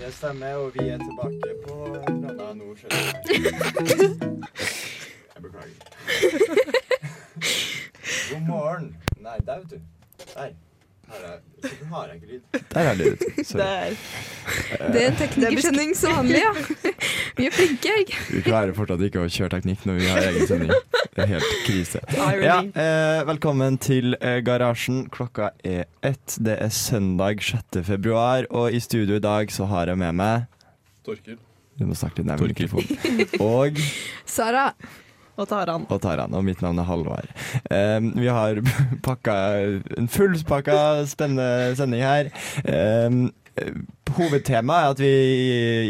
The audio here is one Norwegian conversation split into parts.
Det stemmer, og vi er tilbake på Randa Nord Jeg beklager. God morgen. Nei, der, vet du. Der. Hvorfor har jeg ikke lyd? Der er lyd. Sorry. Der. Det er en teknikersending som vanlig, ja. Vi er flinke, jeg. Vi klarer fortsatt ikke å kjøre teknikk når vi har egen sending. Det er helt krise. Ja, eh, velkommen til eh, Garasjen. Klokka er ett. Det er søndag 6. februar, og i studio i dag så har jeg med meg Torkil. Du må snakke litt nærmere mikrofonen. Og Sara. Og Taran. og Taran. Og mitt navn er Halvard. Um, vi har pakka en fullpakka spennende sending her. Um, Hovedtemaet er at vi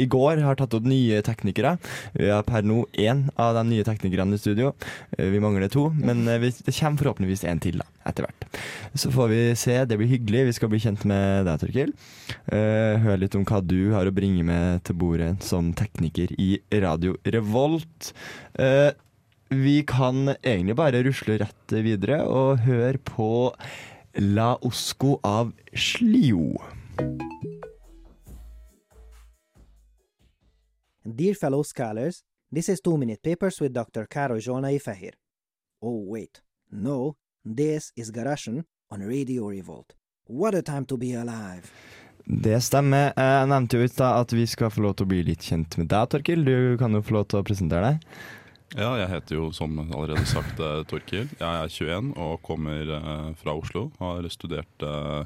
i går har tatt opp nye teknikere. Vi har per nå én av de nye teknikerne i studio. Eh, Vi mangler to, men eh, det kommer forhåpentligvis en til da, etter hvert. Så får vi se. Det blir hyggelig. Vi skal bli kjent med deg, Torkil. Hør Høre litt om hva du har å bringe med til bordet som tekniker i Radio Revolt. Vi kan egentlig bare rusle rett videre og høre på La Osco av Slio. Dear fellow scholars, this is two Minute Papers with Dr. Karo Jona Ifahir. Oh, wait. No, this is Garashan on Radio Revolt. What a time to be alive! Det stemmer. Jeg nevnte jo i stad at vi skal få lov til å bli litt kjent med deg, Torkil. Du kan jo få lov til å presentere deg. Ja, jeg heter jo som allerede sagt eh, Torkil. Jeg er 21 og kommer eh, fra Oslo. Har studert eh,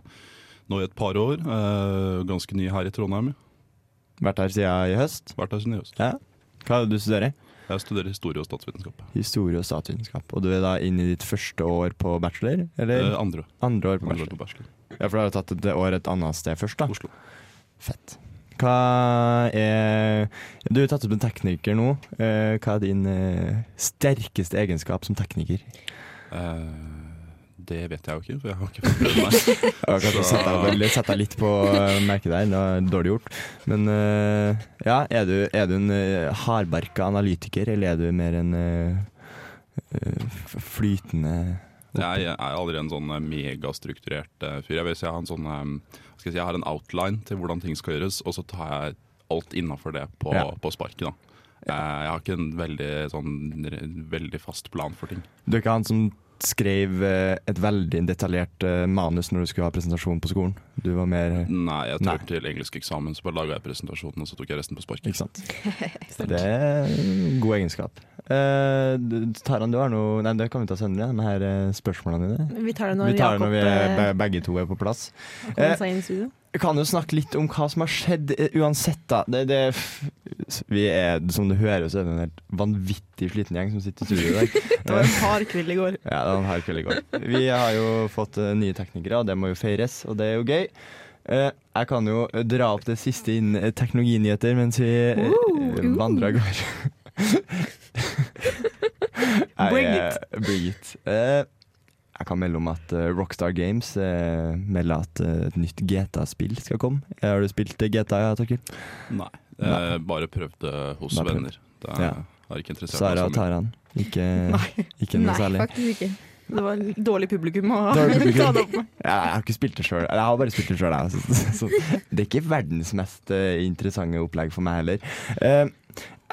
nå i et par år. ganske ny her i Trondheim. Vært her siden i høst. Vært her siden i høst. Ja. Hva er det du studerer? Jeg studerer historie og statsvitenskap. Historie og statsvitenskap. Og du er da inn i ditt første år på bachelor? Eller Eh, andre. andre år på andre år på bachelor. Ja, for du har tatt et år et annet sted først, da? Oslo. Fett. Hva er Du er tatt opp en tekniker nå. Eh, Hva er din eh, sterkeste egenskap som tekniker? Uh, det vet jeg jo ikke, for jeg har ikke forberedt meg. Jeg kan Så- sette deg, litt på merket der, det var dårlig gjort. Men ja, er du, er du en hardbarka analytiker, eller er du mer en flytende Jeg er aldri en sånn eh, megastrukturert eh, fyr. Jeg jeg har en sånn eh, skal jeg si, jeg har en outline til hvordan ting skal gjøres, og så tar jeg alt innafor det på, Ja. på sparket. da. Jeg har ikke en veldig, sånn, veldig fast plan for ting. Du er ikke han som skrev eh, et veldig detaljert eh, manus når du skulle ha presentasjon på skolen? Du var mer Nei, jeg Nei. tror til engelskeksamen så bare laga jeg presentasjonen, og så tok jeg resten på sparket. Ikke sant? Det er en god egenskap. Eh, Taran, du har noe Nei, det kan vi ta senere, de her eh, spørsmålene dine. Vi tar det når Vi tar det når vi er, eh, be- begge to er på plass. kommer kan jo snakke litt om hva som har skjedd eh, uansett, da. Det, det, vi er, som du hører, så er det en helt vanvittig sliten gjeng som sitter i studio i dag. Det var en hard kveld i går. Ja, det var en hard kveld i går. Vi har jo fått eh, nye teknikere, og det må jo feires, og det er jo gøy. Eh, jeg kan jo dra opp det siste innen eh, teknologinyheter mens vi uh, uh. vandrer av gårde. Bring eh, Bring it. Jeg kan melde om at eh, Rockstar Games eh, melder at eh, et nytt GTA-spill skal komme. Har du spilt GTA, ja, Torkil? Nei. Jeg bare prøvde hos Bare prøvd. venner. Det Ja. er ikke interessert Sara og. Taran. Ikke, ikke noe Nei, særlig. faktisk ikke. Det var dårlig publikum å Dårlig publikum. ta det opp med. Ja, jeg har ikke spilt det sjøl. Jeg har bare spilt det sjøl. Det er ikke verdens mest interessante opplegg for meg heller. Eh,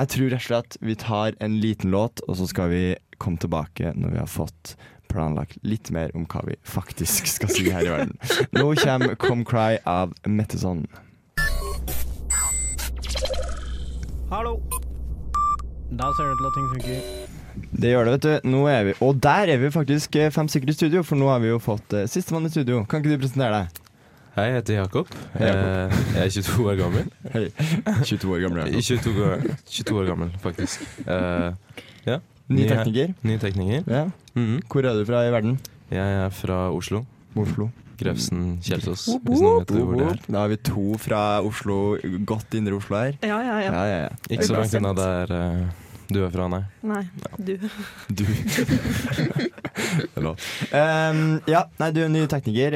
jeg tror rett og slett vi tar en liten låt, og så skal vi komme tilbake når vi har fått planlagt litt mer om hva vi faktisk skal si her i verden. Nå kommer Come Cry av Metteson. Hallo. Da ser det ut til at ting funker. Det gjør det, vet du. Nå er vi, og der er vi faktisk eh, fem stykker i studio, for nå har vi jo fått uh, sistemann i studio. Kan ikke du presentere deg? Hei, jeg heter Jakob. Hei, Jakob. Eh, Jeg er 22 år gammel. Hei. 22 år gammel. Jakob. 22 år, 22 år gammel, faktisk. Uh, ja. Ny tekniker. Ny tekniker. Ja. Mhm. Hvor er du fra i verden? Jeg er fra Oslo. Oslo. Grefsen Kjelsås, hvis noen vet hvor det er. Da har vi to fra Oslo, godt indre Oslo her. Ja, ja, ja. Ja, ja, ja. Ikke så langt unna der uh, du er fra, nei. Nei, du. Du. Lov. Um, ja, nei, du er ny tekniker.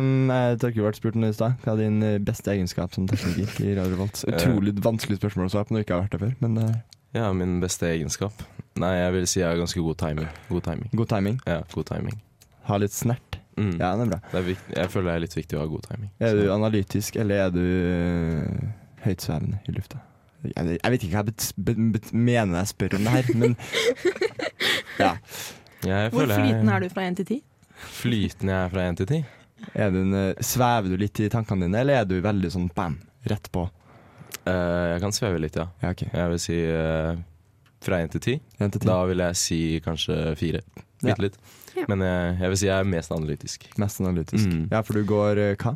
Um, jeg Torkild ble spurt om det i stad. Hva er din eh, beste egenskap som tekniker i Radio Revolt? Utrolig vanskelig spørsmål å svare på når du ikke har vært der før, men uh. Ja, min beste egenskap? Nei, jeg vil si jeg har ganske god timing. God timing. god timing. Ja, god timing. Ha litt snert. Mm. Ja, det er bra. Det er jeg føler det er litt viktig å ha god timing. Er du analytisk, eller er du uh, høytsvevende i lufta? Jeg, jeg vet ikke hva jeg bet, bet, bet, mener jeg spør om det her, men ja. jeg Hvor flytende er du fra 1 til 10? Flytende jeg er fra 1 til 10? Du en, eh, svever du litt i tankene dine, eller er du veldig sånn bam, rett på? Uh, jeg kan sveve litt, ja. Ja, okay. Jeg vil si eh, fra 1 til 10. Ti. Da vil jeg si kanskje 4. Ja. Bitte litt. Ja. Men jeg, jeg vil si jeg er mest analytisk. Mest analytisk. Mm. Ja, for du går eh, hva?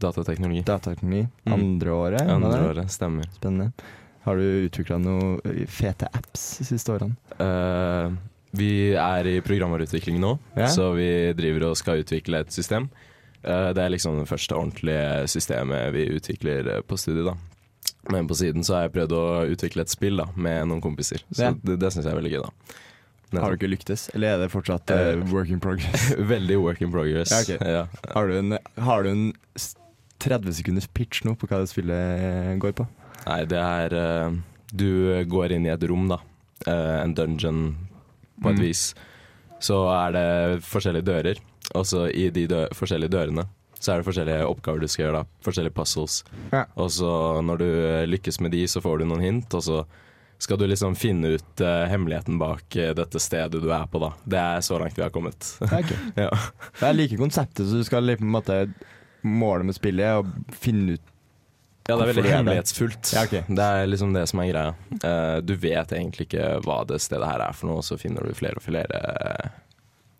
Datateknologi. Datateknologi. Mm. Andre året? Andre året, stemmer. Spennende. Har du utvikla noen eh, fete apps de siste årene? Uh, vi er i programvareutvikling nå, Ja. så vi driver og skal utvikle et system. Uh, det er liksom det første ordentlige systemet vi utvikler eh, på studiet. da. Men på siden så har jeg prøvd å utvikle et spill da, med noen kompiser. Så Ja. det, det syns jeg er veldig gøy. da. Har du ikke lyktes, eller er det fortsatt Eh, work in progress? Veldig work in progress. Ja, okay. Ja. Har du en, har du en 30 sekunders pitch nå på hva det spillet eh, går på? Nei, det er uh, Du går inn i et rom, da. Uh, en dungeon, på et Mm. vis. Så er det forskjellige dører, og så i de dø forskjellige dørene så er det forskjellige oppgaver du skal gjøre. da Forskjellige puzzles. Ja. Og så når du eh, lykkes med de, så får du noen hint, og så skal du liksom finne ut uh, hemmeligheten bak uh, dette stedet du er på, da. Det er så langt vi har kommet. ja. Jeg liker konseptet, så du skal liksom, på en måte måle med spillet og finne ut Ja, det er veldig det er det? hemmelighetsfullt. Ja, okay. Det er liksom det som er greia. Uh, du vet egentlig ikke hva det stedet her er for noe, og så finner du flere og flere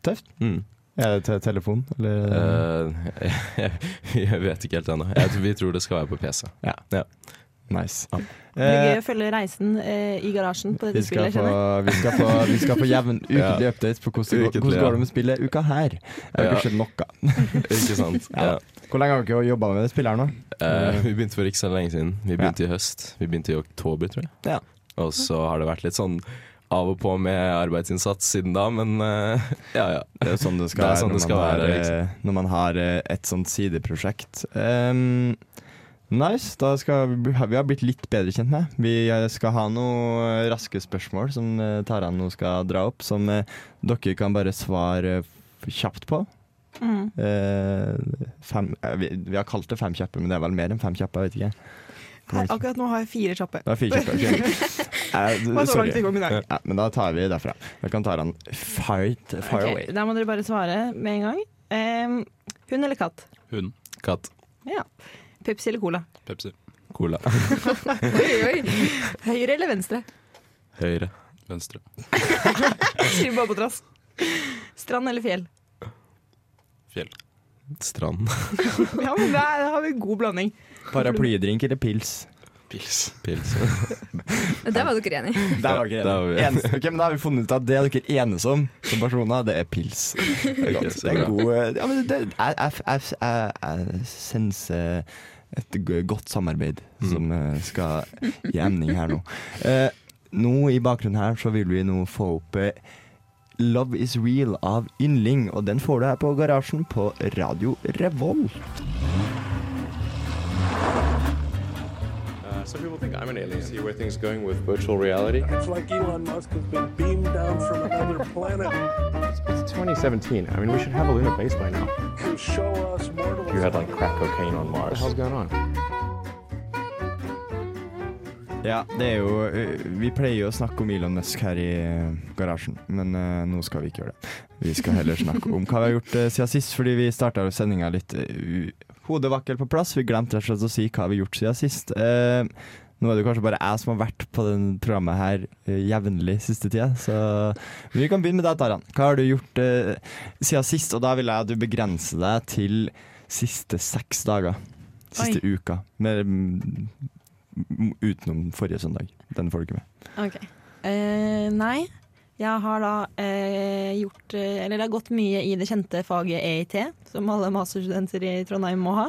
Tøft. Mm. Er det til telefon, eller? Uh, jeg, jeg vet ikke helt ennå. Vi tror det skal være på PC. nice. Ja. Det blir gøy Eh, å følge reisen eh, i garasjen på dette spillet. få, kjenner jeg. vi, skal få, vi skal få jevn ukentlig Ja. update på hvordan, Ukentlig, hvordan ja. går det med spillet uka her. Jeg har Ja. ikke skjedd noe. Ikke sant? Ja. ja. Hvor lenge har dere jobba med det spillet her nå? Uh, vi begynte for ikke så lenge siden. Vi begynte i høst. Vi begynte i oktober, tror jeg. Ja. Og så har det vært litt sånn av og på med arbeidsinnsats siden da, men uh, ja ja. Det er jo sånn det skal Det være, sånn når, det skal man har, være, liksom. eh, når man har eh, et sånt sideprosjekt. Um, nice. Da skal vi, vi har blitt litt bedre kjent med. Vi skal ha noen raske spørsmål som Taran nå skal dra opp, som dere kan bare svare kjapt på. Mm. Uh, fem, vi, vi har kalt det fem kjappe, men det er vel mer enn fem kjappe. Jeg vet ikke. Her, akkurat nå har jeg fire kjappe. Det er fire kjappe. ok. Det var så sorry. langt i gang i dag. Ja, men da tar vi derfra. Da kan Taran fight far okay, away. Da må dere bare svare med en gang. Um, hund eller katt? Hund. Katt. Pepsi eller Cola? Pepsi. Cola. Oi, oi. Høyre eller venstre? Høyre. Venstre. Skriv bare på trass. Strand eller fjell? Fjell. Strand. Ja, men der har vi god blanding. Paraplydrink eller pils? Pils. Pils. Der var dere enige. Der var dere Der var enige. Okay, ok, men da har vi funnet ut at det dere er enes om som personer, det er pils. Det er, det er god ja, men det, jeg, jeg, jeg, jeg, jeg senser et godt samarbeid Mm. som eh, skal gi emning her nå. Eh, nå i bakgrunnen her så vil vi nå få opp eh, Love Is Real av Yndling, og den får du her på Garasjen på Radio Revolt. Some people think I'm an alien. See where things going with virtual reality. It's like Elon Musk has been beamed down from another planet It's 2017. I mean, we should have a lunar base by now. You show us mortals. You had like crack cocaine on Mars. What the hell's going on? Ja, det er jo eh, Vi pleier jo å snakke om Elon Musk her i eh, garasjen, men eh, nå skal vi ikke gjøre det. Vi skal heller snakke om hva vi har gjort siden sist, fordi vi starta sendinga litt uh, u- helt på plass. Vi glemte rett og slett å si hva vi har gjort siden sist. Eh, nå er det kanskje bare jeg som har vært på den programmet her eh, jevnlig siste tida, så vi kan begynne med deg, Taran. Hva har du gjort eh, siden sist? Og da vil jeg at du begrenser deg til siste seks dager. Siste uka. Med, mm, utenom forrige søndag. Den får du ikke med. Ok. Eh, nei, Jeg har da eh, gjort eh, Eller det har gått mye i det kjente faget EIT, som alle masterstudenter i Trondheim må ha.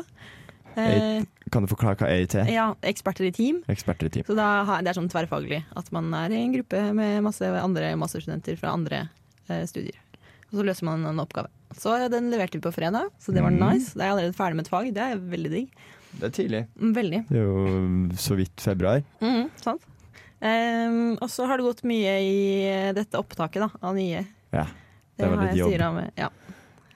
Eh, Kan du forklare hva EIT er? ja, eksperter i team. Eksperter i team. Så da det er sånn tverrfaglig. At man er i en gruppe med masse andre masterstudenter fra andre eh, studier. Og så løser man en oppgave. Så den leverte vi på fredag, så det var Mhm. nice. Da er jeg allerede ferdig med et fag. Det er veldig digg. Det er tidlig. Mm, Veldig. Det er jo så vidt februar. Mm, sant. Ehm, og så har det gått mye i eh, dette opptaket da, av nye. Ja, det Det har jeg styra med. Ja.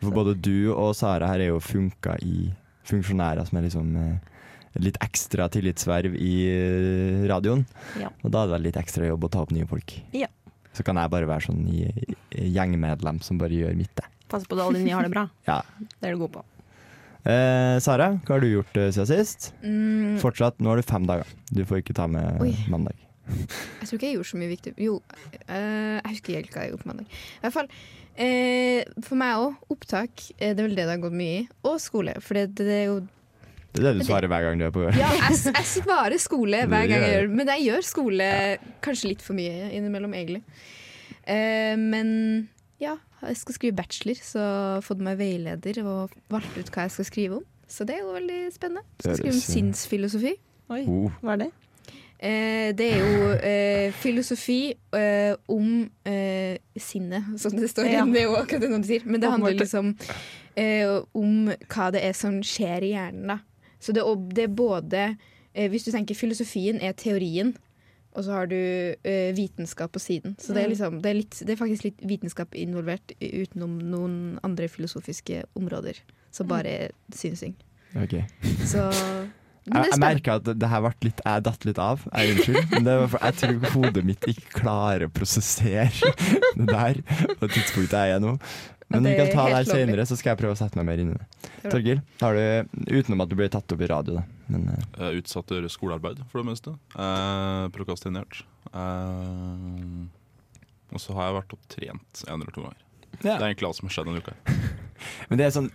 For både du og Sara her er jo funka i funksjonærer som er liksom eh, litt ekstra tillitsverv i eh, radioen. Ja. Og da er det litt ekstra jobb å ta opp nye folk. Ja. Så kan jeg bare være sånn gjengmedlem som bare gjør mitt, det. Pass på at alle de nye har det bra. Ja. Det er du god på. Eh, Sara, hva har du gjort siden sist? Mm, Fortsatt, nå har du fem dager. Du får ikke ta med Oi. mandag. Jeg tror ikke jeg gjorde så mye viktig. Jo, eh, jeg husker helt hva jeg gjorde på mandag. I hvert fall, eh, for meg òg, opptak, eh, det er vel det det har gått mye i. Og skole. For det, det er jo Det er det du svarer hver gang du er på Ja, jeg, jeg svarer skole hver gang jeg gjør det. Men jeg gjør skole kanskje litt for mye innimellom, egentlig. Eh, men ja, jeg skal skrive bachelor, så fått meg veileder og valgt ut hva jeg skal skrive om. Så det er jo veldig spennende. Jeg skal skrive om sinnsfilosofi. Oi, Oh. hva er det? Eh, det er jo eh, filosofi eh, om eh, sinnet, som det står. Ja. Det er jo akkurat det de sier. Men det handler liksom eh, om hva det er som skjer i hjernen. Da. Så det, det er både eh, Hvis du tenker filosofien er teorien, og så har du eh, vitenskap på siden. Så det er, Mm. liksom, det, er litt, det er faktisk litt vitenskap involvert utenom noen andre filosofiske områder. Så bare er synsing. Okay. Så Jeg, det jeg merker at det her ble litt Jeg datt litt av. Jeg unnskyld. Men det var for, jeg tror hodet mitt ikke klarer å prosessere det der på det tidspunktet jeg er nå. Men vi kan ta det her senere, så skal jeg prøve å sette meg mer inn i det. Torgil, har du, utenom at du blir tatt opp i radio, da. Men uh. Jeg er utsatt til å gjøre skolearbeid for det meste. Eh, prokastinert. Eh, og så har jeg vært opptrent trent en eller to ganger. Det er egentlig alt som har skjedd denne uka. Men det er sånn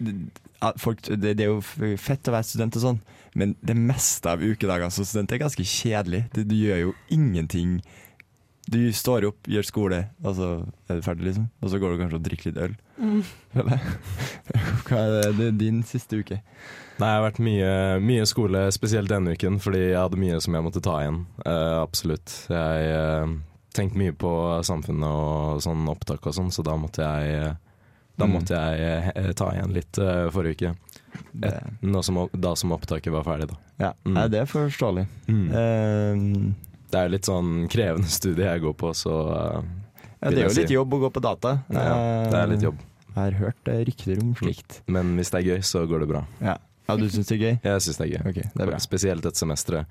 at folk, det, det er jo fett å være student og sånn, men det meste av ukedagene som student er ganske kjedelig. Du, du gjør jo ingenting. Du står opp, gjør skole, og så er du ferdig, liksom. Og så går du kanskje og drikker litt øl. Mm. Hva er det, det er din siste uke? Nei, jeg har vært mye, mye skole, spesielt denne uken, fordi jeg hadde mye som jeg måtte ta igjen. Uh, absolutt. Jeg uh, tenkte mye på samfunnet og sånn opptak og sånn, så da måtte jeg eh, da Mm. måtte jeg eh, ta igjen litt eh, forrige uke. Et, som, da som opptaket var ferdig, da. ja, Mm. Nei, det er forståelig. Eh, Det er jo litt sånn krevende studie jeg går på, så uh, ja, det er jo litt si. jobb å gå på data. Ja, det er litt jobb. Jeg har hørt eh, rykter om slikt. Men hvis det er gøy, så går det bra. Ja, ja du syns det er gøy? Jeg syns det er gøy. Okay, det er. Spesielt dette semesteret.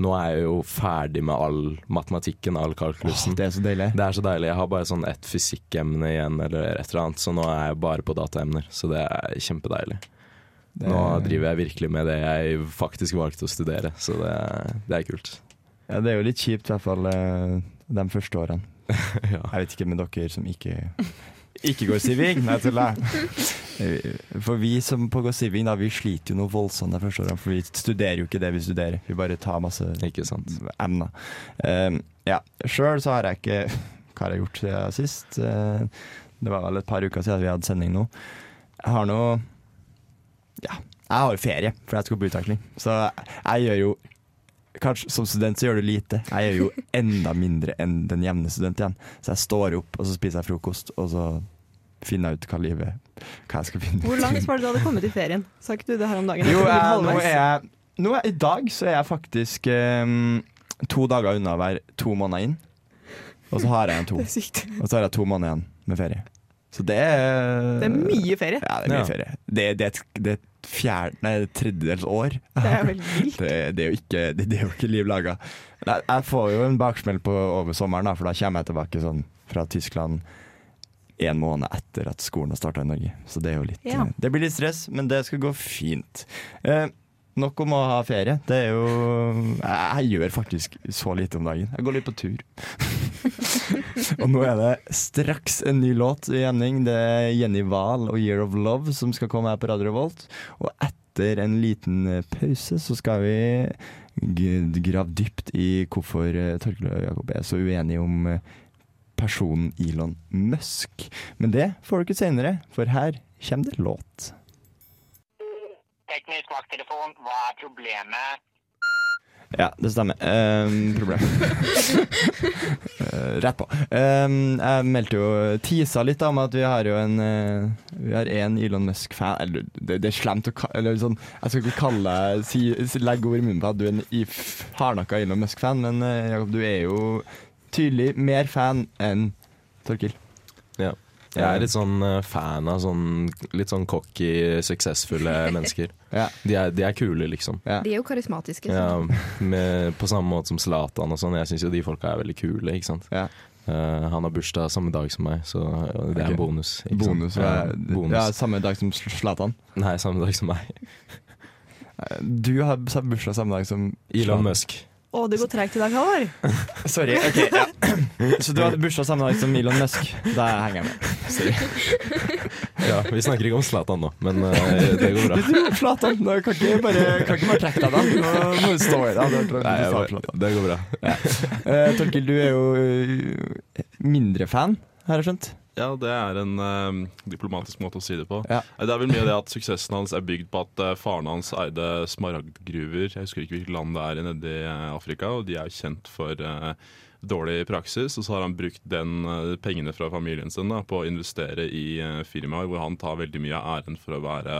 Nå er jeg jo ferdig med all matematikken, all kalkulusen. Det er så deilig. Det er så deilig. Jeg har bare sånn ett fysikkemne igjen, eller et eller annet, så nå er jeg bare på dataemner. Så det er kjempedeilig. Det- Nå driver jeg virkelig med det jeg faktisk valgte å studere, så det, det er kult. Ja, det er jo litt kjipt, i hvert fall eh, de første årene. ja. Jeg vet ikke med dere som ikke ikke går sivig. Nei, tuller jeg. For vi som på Gossiving, da, vi sliter jo noe voldsomt der første året. For vi studerer jo ikke det vi studerer. Vi bare tar masse emner. Um, ja, Sjøl så har jeg ikke Hva har jeg gjort siden sist? Uh, det var vel et par uker siden vi hadde sending nå. Jeg har nå Ja, jeg har jo ferie, for jeg skal på utveksling. Så jeg gjør jo Kanskje Som student så gjør du lite. Jeg gjør jo enda mindre enn den jevne student igjen. Så jeg står opp, og så spiser jeg frokost, og så finner jeg ut hva livet Hva jeg skal finne Hvor langt var det du hadde kommet i ferien? Sa ikke du det her om dagen? Jo, Jeg nå er jeg nå er, I dag så er jeg faktisk um, to dager unna å være to måneder inn. Og så har jeg en to. Og så har jeg to måneder igjen med ferie. Så det er Det er mye ferie. Ja, det er mye Ja. ferie. Det, det, et, det er fjerde, nei, tredjedels år. Det er veldig vilt. Det, det, er jo ikke, det, det er jo ikke liv laga. Jeg, jeg får jo en baksmell på over sommeren, da, for da kommer jeg tilbake sånn fra Tyskland en måned etter at skolen har starta i Norge. Så det er jo litt Ja. eh, Det blir litt stress, men det skal gå fint. Eh, nok om å ha ferie. Det er jo jeg, jeg gjør faktisk så lite om dagen. Jeg går litt på tur. og nå er det straks en ny låt i Jenning. Det er Jenny Wahl og 'Year of Love' som skal komme her på Radio Revolt. Og etter en liten eh, pause så skal vi grave dypt i hvorfor eh, Torkel og Jakob er så uenige om eh, personen Elon Musk. Men det får du ikke senere, for her kommer det låt. Teknisk vakttelefon, hva er problemet? Ja, det stemmer. Um, problem. uh, rett på. Um, jeg meldte jo Tisa litt om at vi har jo en uh, Vi har en Elon Musk-fan Eller det, det er slemt å kalle sånn, Jeg skal ikke kalle si, legge ord i munnen på at du er en hardnakka Elon Musk-fan, men uh, Jakob, du er jo tydelig mer fan enn Torkil. Ja. Jeg er litt sånn eh, fan av sånn litt sånn cocky, suksessfulle mennesker. Ja. De, er, de er kule, liksom. Ja. De er jo karismatiske. Ja, med, på samme måte som Zlatan og sånn. Jeg syns jo de folka er veldig kule, ikke sant. Ja. Uh, han har bursdag samme dag som meg, så det er en bonus. ikke? Bonus, ja, ja, bonus. ja, samme dag som Zlatan. Nei, samme dag som meg. Du har bursdag samme dag som Elon Musk. Å, det går treigt i dag, Halvor. Sorry. ok, ja. Så du hadde bursdag samme dag som Elon Musk? Da henger jeg med. Sorry. Ja, vi snakker ikke om Zlatan nå, men uh, det går bra. Zlatan. Kan ikke bare, kan ikke bare trekke deg da. Nå må du stå i det. Nei, jeg det går bra. Eh, Torkil, du er jo eh, mindre fan, har jeg skjønt? Ja, det er en eh, diplomatisk måte å si det på. Ja. Det er vel mye det at suksessen hans er bygd på at uh, faren hans eide smaragdgruver. Jeg husker ikke hvilket land det er nedi nede i eh, Afrika, og de er jo kjent for uh, dårlig praksis. Og så har han brukt den pengene fra familien sin da, på å investere i firmaer hvor han tar veldig mye av æren for å være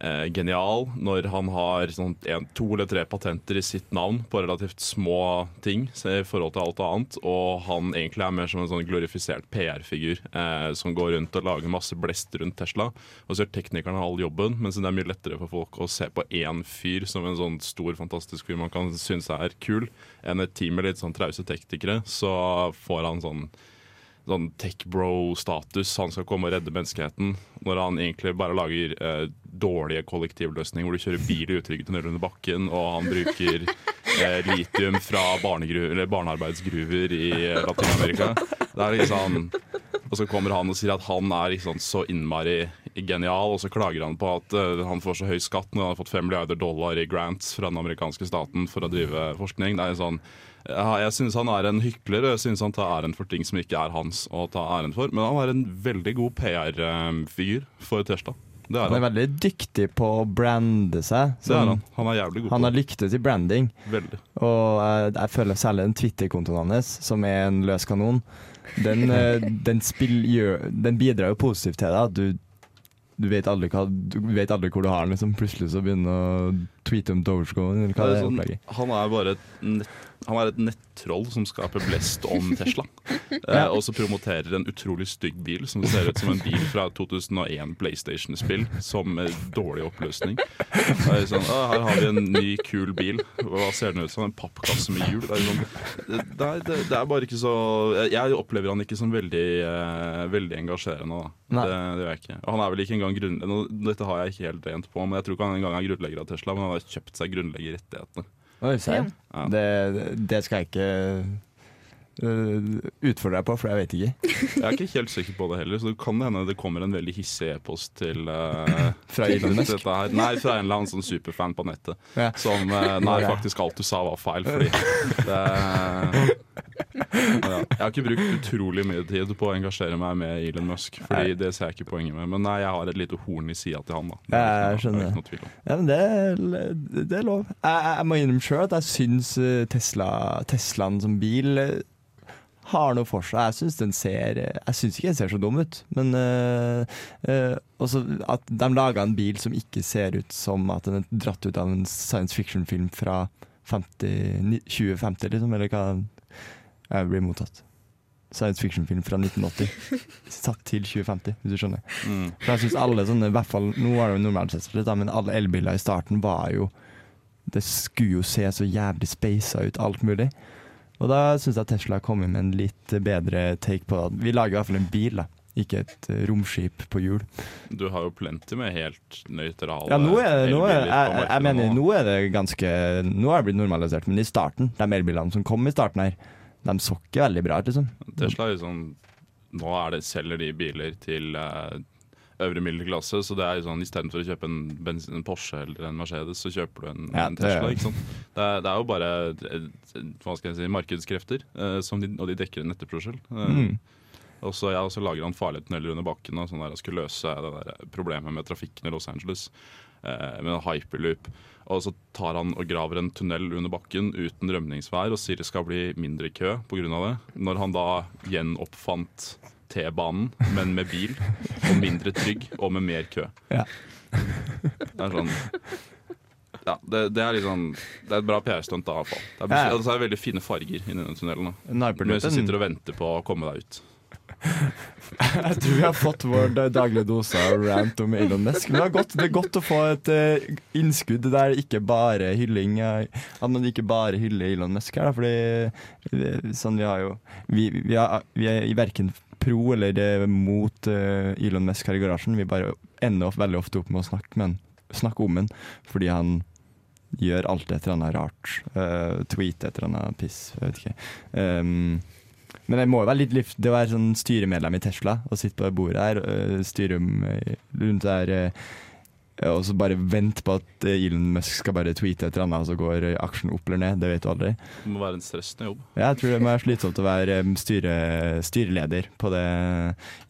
eh, genial når han har sånn en, to eller tre patenter i sitt navn på relativt små ting i forhold til alt annet, og han egentlig er mer som en sånn glorifisert PR-figur eh, som går rundt og lager masse blest rundt Tesla, og så gjør teknikerne all jobben, mens det er mye lettere for folk å se på én fyr som en sånn stor, fantastisk fyr man kan synes er kul, enn et team med litt sånn trause teknikere, så får han sånn sånn tech-bro-status. Han skal komme og redde menneskeheten. Når han egentlig bare lager eh, dårlige kollektivløsninger hvor du kjører bil i utrygge tunneler under bakken, og han bruker eh, litium fra barnearbeidsgruver i eh, Latin-Amerika. Det er liksom Og så kommer han og sier at han er liksom så innmari genial, og så klager han på at eh, han får så høy skatt når han har fått fem milliarder dollar i grants fra den amerikanske staten for å drive forskning. Det er sånn ja, jeg synes han er en hykler, og jeg synes han tar æren for ting som ikke er hans å ta æren for. Men han er en veldig god PR-figur for Tesla. Det er Han er han. veldig dyktig på å brande seg. Det er han. Han er jævlig god Han har lyktes i branding. Veldig. Og jeg, jeg føler særlig den Twitter-kontoen hans, som er en løs kanon, den, eh, den, spill, gjør, den bidrar jo positivt til deg. Du, du, vet aldri du vet aldri hvor du har den. Liksom. Plutselig så begynner å tweete om Dogecoin, eller hva Det er sånn, det er han er bare et han er et nettroll som skaper blest om Tesla. eh, og så promoterer en utrolig stygg bil som ser ut som en bil fra 2001 PlayStation-spill, som med dårlig oppløsning. Sånn, «Å, her har vi en ny, kul bil. Hva ser den ut som? En pappkasse med hjul? Det er, sånn, det, det, det, er bare ikke så Jeg opplever han ikke som veldig, eh, veldig engasjerende. Det, det gjør jeg ikke. Han er vel ikke engang grunn... Dette har jeg ikke helt rent på, men jeg tror ikke han engang er grunnlegger av Tesla, men han har kjøpt seg grunnleggerrettighetene. Oi, serr. Ja. Det, det skal jeg ikke utfordre deg på, for jeg vet ikke. Jeg er ikke helt sikker på det heller, så det kan hende det kommer en veldig hissig e-post til uh, Fra Elon Musk? Nei, fra en eller annen sånn superfan på nettet. Ja. Som uh, Nei, faktisk alt du sa var feil, fordi det ja. Jeg har ikke brukt utrolig mye tid på å engasjere meg med Elon Musk, Fordi det ser jeg ikke poenget med. Men nei, jeg har et lite horn i sida til han, da. Det er jeg skjønner. det er. Ja, men det, det er lov. Jeg, jeg jeg må innrømme sjøl at jeg syns eh, Tesla, Teslaen som bil eh, har noe for seg. Jeg syns den ser Jeg syns ikke den ser så dum ut, men eh, eh, også at de laga en bil som ikke ser ut som at den er dratt ut av en science fiction-film fra 50, 2050, liksom, eller hva jeg blir mottatt. Science fiction-film fra 1980. Satt til 2050, hvis du skjønner. Mm. For jeg synes alle sånne, i hvert fall, Nå var det jo normalt sett litt, men alle elbiler i starten var jo Det skulle jo se så jævlig spasa ut, alt mulig. Og da syns jeg Tesla har kommet med en litt bedre take på det. Vi lager i hvert fall en bil, da. Ikke et eh, romskip på hjul. Du har jo plenty med helt nøytrale Ja, nå er, nå er, jeg, jeg mener, nå. er det ganske Nå har det blitt normalisert, men i starten, de elbilene som kom i starten her, de så ikke veldig bra ut, liksom. Tesla er jo sånn Nå er det, selger de biler til eh, øvre middelklasse, så det er jo sånn istedenfor å kjøpe en, bensin, en Porsche eller en Mercedes, så kjøper du en, Ja, en Tesla. ikke sant? Det er, det er jo bare eh, hva skal jeg si, markedskrefter, eh, som de, og de dekker en etterspørsel. Eh, Mm. Og så, ja, lager han farlige tunneler under bakken og sånn der, og skulle løse det der problemet med trafikken i Los Angeles eh, med en hyperloop. Og så tar han og graver en tunnel under bakken uten rømningsvær og sier det skal bli mindre kø pga. det. Når han da gjenoppfant T-banen, men med bil, og mindre trygg og med mer kø. Ja. Det er sånn ja, det, det er sånn Det er et bra PR-stunt, da. i hvert fall. Det er, Ja, altså, det er veldig fine farger inni den tunnelen. da Mens du sitter og venter på å komme deg ut. Jeg tror vi har fått vår daglige dose av rant om Elon Musk. Men det er godt, det er godt å få et uh, innskudd der ikke bare hylling At man ikke bare hyller Elon Musk her, da, fordi eh, sånn vi har jo Vi, vi, har, vi er verken pro eller eh, mot uh, Elon Musk her i garasjen. Vi bare ender opp veldig ofte opp med å snakke, men, snakke om ham fordi han gjør alltid et eller annet rart. Uh, tweet et eller annet piss. Jeg vet ikke. Um, men det må jo være litt lyft det å være sånn styremedlem i Tesla og sitte på det bordet her, øh, styre øh, rundt der øh, og så bare vente på at Elon Musk skal bare tweete et eller annet, og så går aksjen opp eller ned. Det vet du aldri. Det må være en stressende jobb. Jeg tror det må være slitsomt å være styre, styreleder på det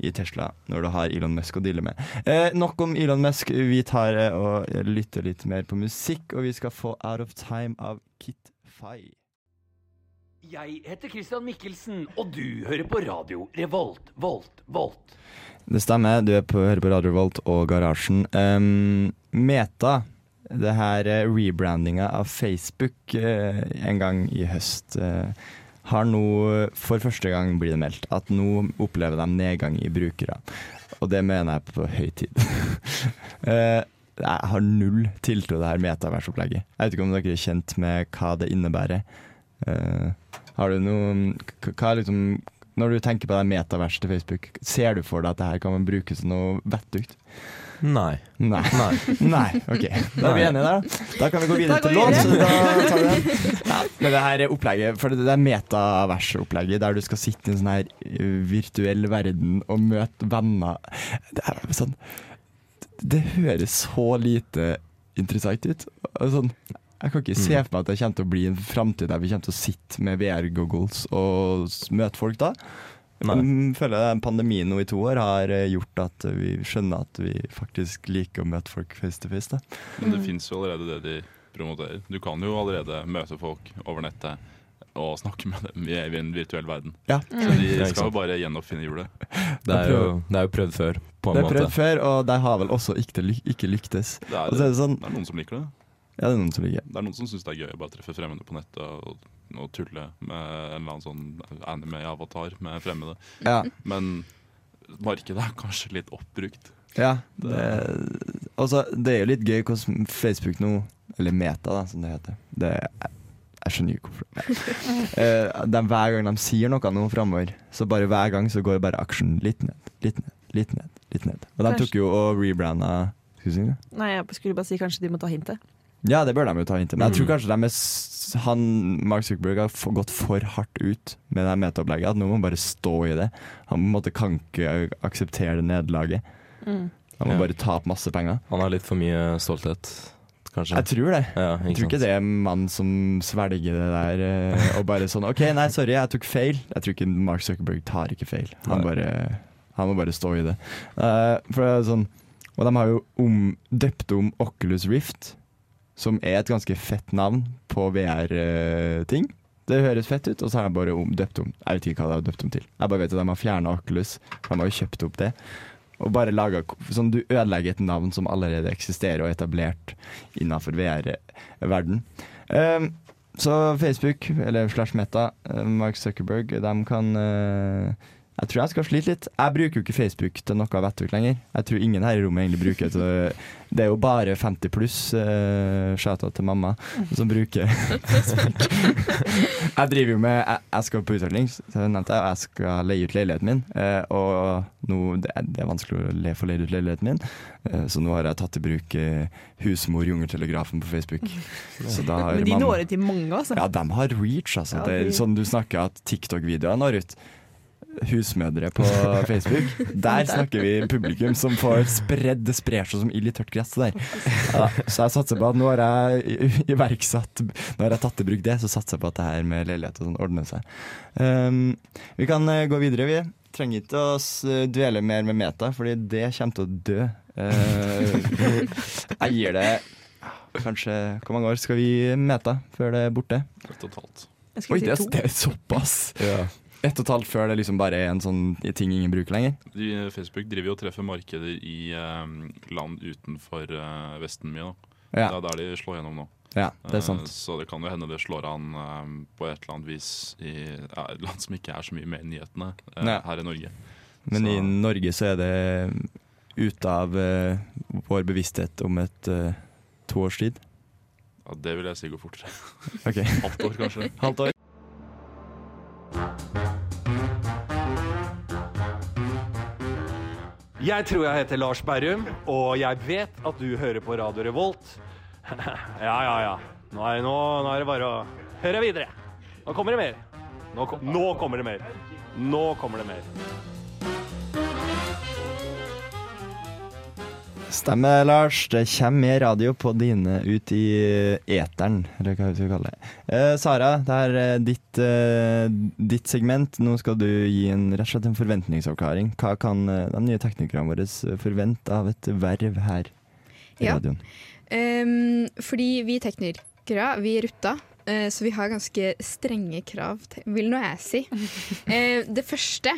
i Tesla når du har Elon Musk å deale med. Eh, nok om Elon Musk. Vi tar og lytter litt mer på musikk, og vi skal få Out of Time av Kit Fay. Jeg heter Christian Mikkelsen, og du hører på radio Revolt, Volt, Volt. Det stemmer, du på, hører på Radio Revolt og Garasjen. Um, Meta, det her eh, rebrandinga av Facebook uh, en gang i høst, uh, har nå for første gang blitt meldt at nå opplever de nedgang i brukere. Og det mener jeg på høy tid. uh, jeg har null tiltro til det her metaversopplegget. Jeg vet ikke om dere er kjent med hva det innebærer. Eh, har du noe Hva er liksom Når du tenker på det metaverset til Facebook, ser du for deg at det her kan man bruke til noe vettugt? Nei. Nei. Nei. Nei, ok. Da er vi enige der, da. Da kan vi gå videre til lån. Ja, men det her er opplegget, for det er metaversopplegget der du skal sitte i en sånn her eh, virtuell verden og møte venner. Det er sånn Det høres så lite interessant ut. Sånn, jeg kan ikke se for meg at det kommer til å bli en framtid der vi kommer til å sitte med VR-goggles og møte folk da. Jeg føler den pandemien nå i to år har eh, gjort at vi skjønner at vi faktisk liker å møte folk face to face. Da. Men det Mm. fins jo allerede det de promoterer. Du kan jo allerede møte folk over nettet og snakke med dem i en virtuell verden. Ja. Så de skal jo bare gjenoppfinne hjulet. Det er, jo, det er jo prøvd før, på en Det er måte. prøvd før, og de har vel også ikke, ly- ikke lyktes. Det er, Og så er det sånn, det er noen som liker det. Ja, det er noen som liker Det er noen som syns det er gøy å bare treffe fremmede på nettet og, og tulle med en eller annen sånn anime-avatar med fremmede. Ja. Men markedet er kanskje litt oppbrukt. Ja. Det, også, det er jo litt gøy hvordan Facebook nå, eller Meta da, som det heter det, jeg, jeg skjønner ikke hvorfor. uh, de, hver gang de sier noe nå framover, så bare hver gang så går bare aksjen litt ned, litt ned, litt ned. litt ned. Og de tok jo og rebranda Skulle du si det? Nei, jeg skulle bare si kanskje de må ta hintet. Ja, det bør de jo ta hintet. Men jeg tror Mm. kanskje de er han, Mark Zuckerberg har gått for hardt ut med det metaopplegget. At nå må han bare stå i det. Han på en måte kan ikke akseptere det nederlaget. Mm. Han må Ja. bare ta opp masse penger. Han har litt for mye stolthet, kanskje. Jeg tror det. Ja, Jeg tror ikke det er en mann som svelger det der eh, og bare sånn OK, nei, sorry, jeg tok feil. Jeg tror ikke Mark Zuckerberg tar ikke feil. Han, bare, han må bare stå i det. Uh, for det er sånn Og de har jo om, døpt om Oculus Rift, som er et ganske fett navn på VR-ting. Det høres fett ut, og så har jeg bare døpt om Jeg vet ikke hva de har døpt om til. Jeg bare vet at de har fjerna Oculus. De har jo kjøpt opp det. Og bare laget, sånn, Du ødelegger et navn som allerede eksisterer og er etablert innenfor VR-verden. Um, så Facebook, eller slash Meta, eh, Mark Zuckerberg, de kan eh, Jeg tror jeg skal slite litt. Jeg bruker jo ikke Facebook til noe vettugt lenger. Jeg tror ingen her i rommet egentlig bruker det. Det er jo bare 50 pluss, uh, shout-out til mamma, som bruker Jeg driver jo med Jeg, jeg skal på utvikling, og jeg skal leie ut leiligheten min. Uh, og nå, det, er, det er vanskelig å le, få leid ut leiligheten min, uh, så nå har jeg tatt i bruk uh, Husmor Jungeltelegrafen på Facebook. Så da har Men de mamma- når ut til mange, altså. ja, de har reach, altså. Ja, det er sånn du snakker at TikTok-videoer når ut. Husmødre på Facebook. Der snakker vi publikum som får spredd Det sprer seg som ild i tørt gress der. Ja, så jeg satser på at nå har jeg iverksatt Nå har jeg tatt i bruk det, så satser jeg på at det her med leilighet og sånn ordner seg. Um, vi kan eh, gå videre, vi. Trenger ikke å dvele mer med meta, fordi det kommer til å dø. Uh, jeg gir det kanskje Hvor mange år skal vi meta før det er borte? Ett og et halvt. Jeg Oi, det, er- såpass! det er såpass! Ett og et halvt før det liksom bare er en sånn ting ingen bruker lenger. De, Facebook driver jo og treffer markeder i eh, land utenfor eh, Vesten mye. Da. Ja. Det er der de slår gjennom nå. Ja, det er Eh, sant. så det kan jo hende det slår an eh, på et eller annet vis i ja, et land som ikke er så mye med i nyhetene eh, Nei. her i Norge. Men Så- i Norge så er det ute av eh, vår bevissthet om et eh, to års tid. Ja, det vil jeg si går fortere. Okay. Halvt år, kanskje. Halvt år. Jeg tror jeg heter Lars Berrum, og jeg vet at du hører på Radio Revolt. ja, ja, ja. Nå er, nå, nå er det bare å høre videre. Nå kommer det mer. Nå, kom, nå kommer det mer. Nå kommer det mer. Stemmer, Lars. Det kommer mer radio på dine ut i eteren, eller hva vi skal kalle det. Eh, Sara, det er eh, ditt, eh, ditt segment. Nå skal du gi en, rett og slett en forventningsavklaring. Hva kan eh, de nye teknikerne våre forvente av et verv her i Ja. radioen? Um, fordi vi teknikere, vi rutter. eh, så vi har ganske strenge krav, til, vil nå jeg si. Eh, det første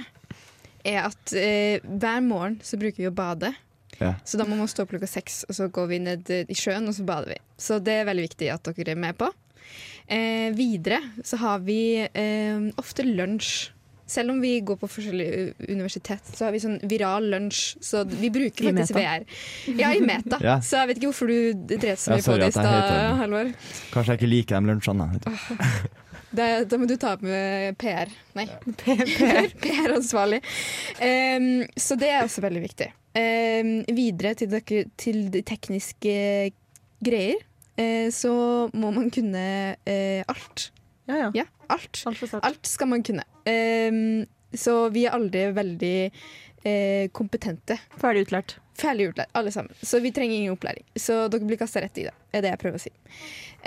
er at eh, hver morgen så bruker vi å bade. Ja. Så da må man stå opp klokka seks, og så går vi ned i sjøen, og så bader vi. Så det er veldig viktig at dere er med på. Eh, videre så har vi eh, ofte lunsj. Selv om vi går på forskjellige universitet, så har vi sånn viral lunsj. Så vi bruker faktisk? VR. Ja, i Meta. Ja. Så jeg vet ikke hvorfor du dreit så Ja, mye på det i stad. Halvor. Kanskje jeg ikke liker de lunsjene. da, da må du ta opp med PR. Nei, PR-ansvarlig. Em, så det er også veldig viktig. Em, videre til, dere, til de tekniske greier, eh, så må man kunne eh, alt. Ja, ja. alt. Alt. Alt skal man kunne. Em, så vi er aldri veldig eh, kompetente. Ferdig utlært. Ferdig utlært, alle sammen. Så vi trenger ingen opplæring. Så dere blir kasta rett i det, er det jeg prøver å si.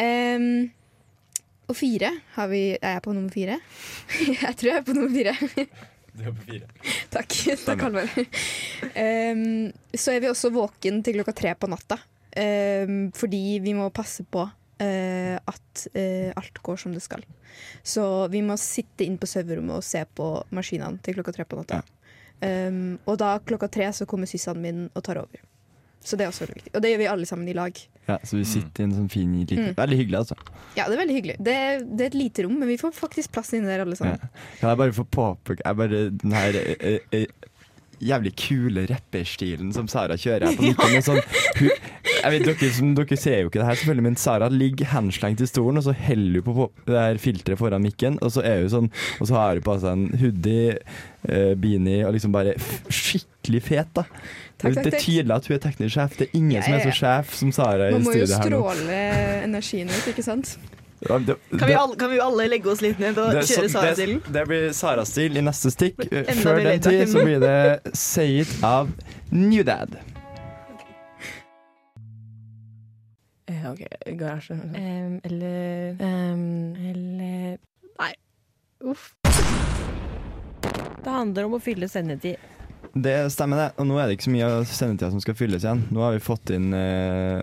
Em, og fire har vi Er jeg på nummer fire? jeg tror jeg er på nummer fire. Takk. Takk, Halvor. Um, så er vi også våken til klokka tre på natta. um, fordi vi må passe på Uh, at uh, alt går som det skal. Så vi må sitte inn på serverrommet og se på maskinene til klokka tre på natta. Em, og da klokka tre så kommer syssene min og tar over. Så det er også veldig viktig. Og det gjør vi alle sammen i lag. Ja, så vi sitter i en sånn fin liten Mm. Veldig hyggelig, altså. Ja, det er veldig hyggelig. Det er, det er et lite rom, men vi får faktisk plass inni der alle sammen. Kan jeg bare få påpeke jeg bare, Den her eh, eh, jævlig kule rapperstilen som Sara kjører her på midten. Ja. Sånn, hun, jeg vet, dere, som, dere ser jo ikke det her, selvfølgelig, men Sara ligger henslengt i stolen, og så heller hun på, på det her filteret foran mikken, og så er hun sånn Og så har hun på seg en hoodie, eh, beanie og liksom bare f skikkelig fet, da. Takk, takk, det er tydelig at hun er teknisk sjef. Det er ingen Ja, som er ja, så sjef som Sara i Man må jo studio her nå. stråle energien ut, ikke sant? Ja, det- Kan vi, det- alle, kan vi alle legge oss litt ned og det, kjøre Sara-stilen? Det, det blir Sara-stil i neste stikk. Før den tid så blir det Say It av New Dad. Eh, OK, garasje. eller Eller Nei. Uff. Det handler om å fylle sendetid. Det stemmer, det. Og nå er det ikke så mye av sendetida som skal fylles igjen. Nå har vi fått inn eh,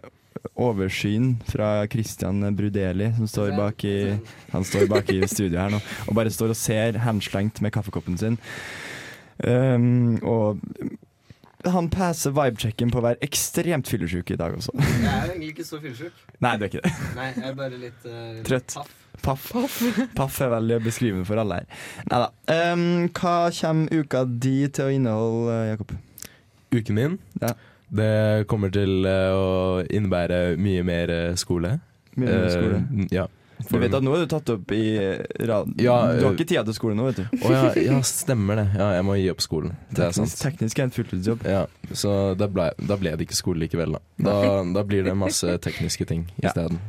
oversyn fra Christian Brudeli, som står bak i, han står bak i studio her nå, og bare står og ser henslengt med kaffekoppen sin. Um, og han passer vibechecken på å være ekstremt fyllesyk i dag også. Jeg er jo egentlig ikke så fyllesyk. Nei, du er ikke det. Nei, jeg er bare litt, uh, Trøtt. paff. Paff. Paff er veldig beskrivende for alle her. Neida. Um, hva kommer uka di til å inneholde, Jakob? Uken min? Ja. Det kommer til eh, å innebære mye mer eh, skole. Mye mer skole. skole? ja. Du vet at nå er du tatt opp i rad... Ja, du har ikke tida til skole nå, vet du. Å ja, ja, stemmer det. Ja, jeg må gi opp skolen. Det er sant. Teknisk, er en fulltidsjobb. Ja, så da ble, da ble det ikke skole likevel, da. Da, da blir det masse tekniske ting Ja. isteden.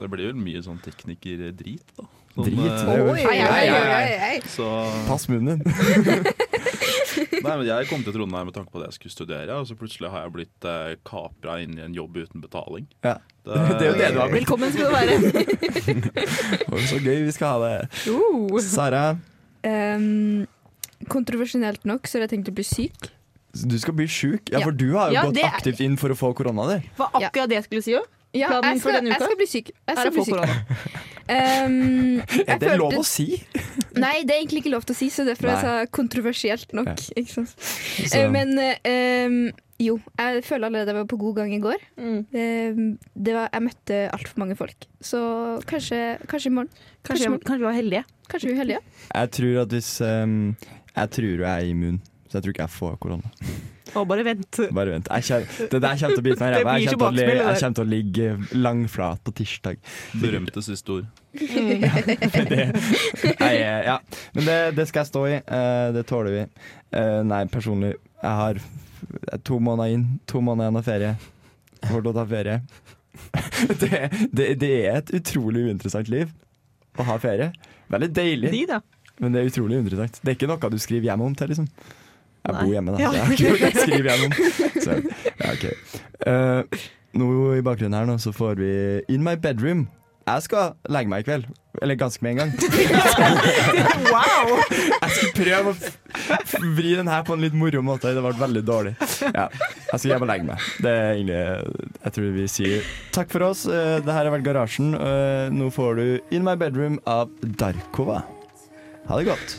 Det blir vel mye sånn teknikerdrit, da. Sånn, Drit. eh, det Oi, oi, oi. Så Pass munnen din. Nei, men Jeg kom til Trondheim med tanke på at jeg skulle studere, og så plutselig har jeg blitt eh, kapra inn i en jobb uten betaling. Ja. Det er jo det du har blitt. Velkommen skal du være. Så gøy vi skal ha det. Uh. Sara, Um, kontroversielt nok så har jeg tenkt å bli syk. du skal bli sjuk. Ja, Ja. for du har jo Ja, gått aktivt inn for å få korona, du. Det var akkurat det jeg skulle si òg. Ja, Planen jeg for skal, uka? jeg skal bli syk. Jeg Er skal det bli få syk. korona? Um, Er det lov å si? Nei, det er egentlig ikke lov til å si, så derfor jeg Nei. sa kontroversielt nok. Ikke sant? Så- Eh, Men um, jo, jeg føler allerede jeg var på god gang i går. Mm. Eh, det var, jeg møtte altfor mange folk, så kanskje, kanskje i morgen. Kanskje, kanskje, kanskje vi var heldige. Kanskje vi var heldige. Jeg tror at hvis um, Jeg tror jeg er immun, så jeg tror ikke jeg får korona. Og bare vent. Bare vent. Jeg kjenner, det der kommer til å bite meg i ræva. Jeg, kommer til å det jeg kommer å ligge langflat på tirsdag. Berømte siste ord. det, nei, eh, ja. Men det, det skal jeg stå i. Eh, det tåler vi. Eh, nei, personlig, jeg har to måneder inn, to måneder igjen av ferie. Jeg får til å ta ferie. det, det, det er et utrolig uinteressant liv å ha ferie. Veldig deilig, De, da. men det er utrolig uinteressant. Det er ikke noe du skriver hjem om til, liksom. Jeg bor hjemme, da. Ja. Det er kult, ikke noe å skrive hjem. Så, ja, okay. uh, nå i bakgrunnen her nå, så får vi In My Bedroom. Jeg skal legge meg i kveld. Eller ganske med en gang. Wow! Jeg skal prøve å vri den her på en litt moro måte. Det ble veldig dårlig. Ja, jeg skal hjem og legge meg. Det er egentlig Jeg tror vi sier takk for oss. Eh, Det her har vært Garasjen. Eh, Nå får du In My Bedroom av Darkova. Ha det godt.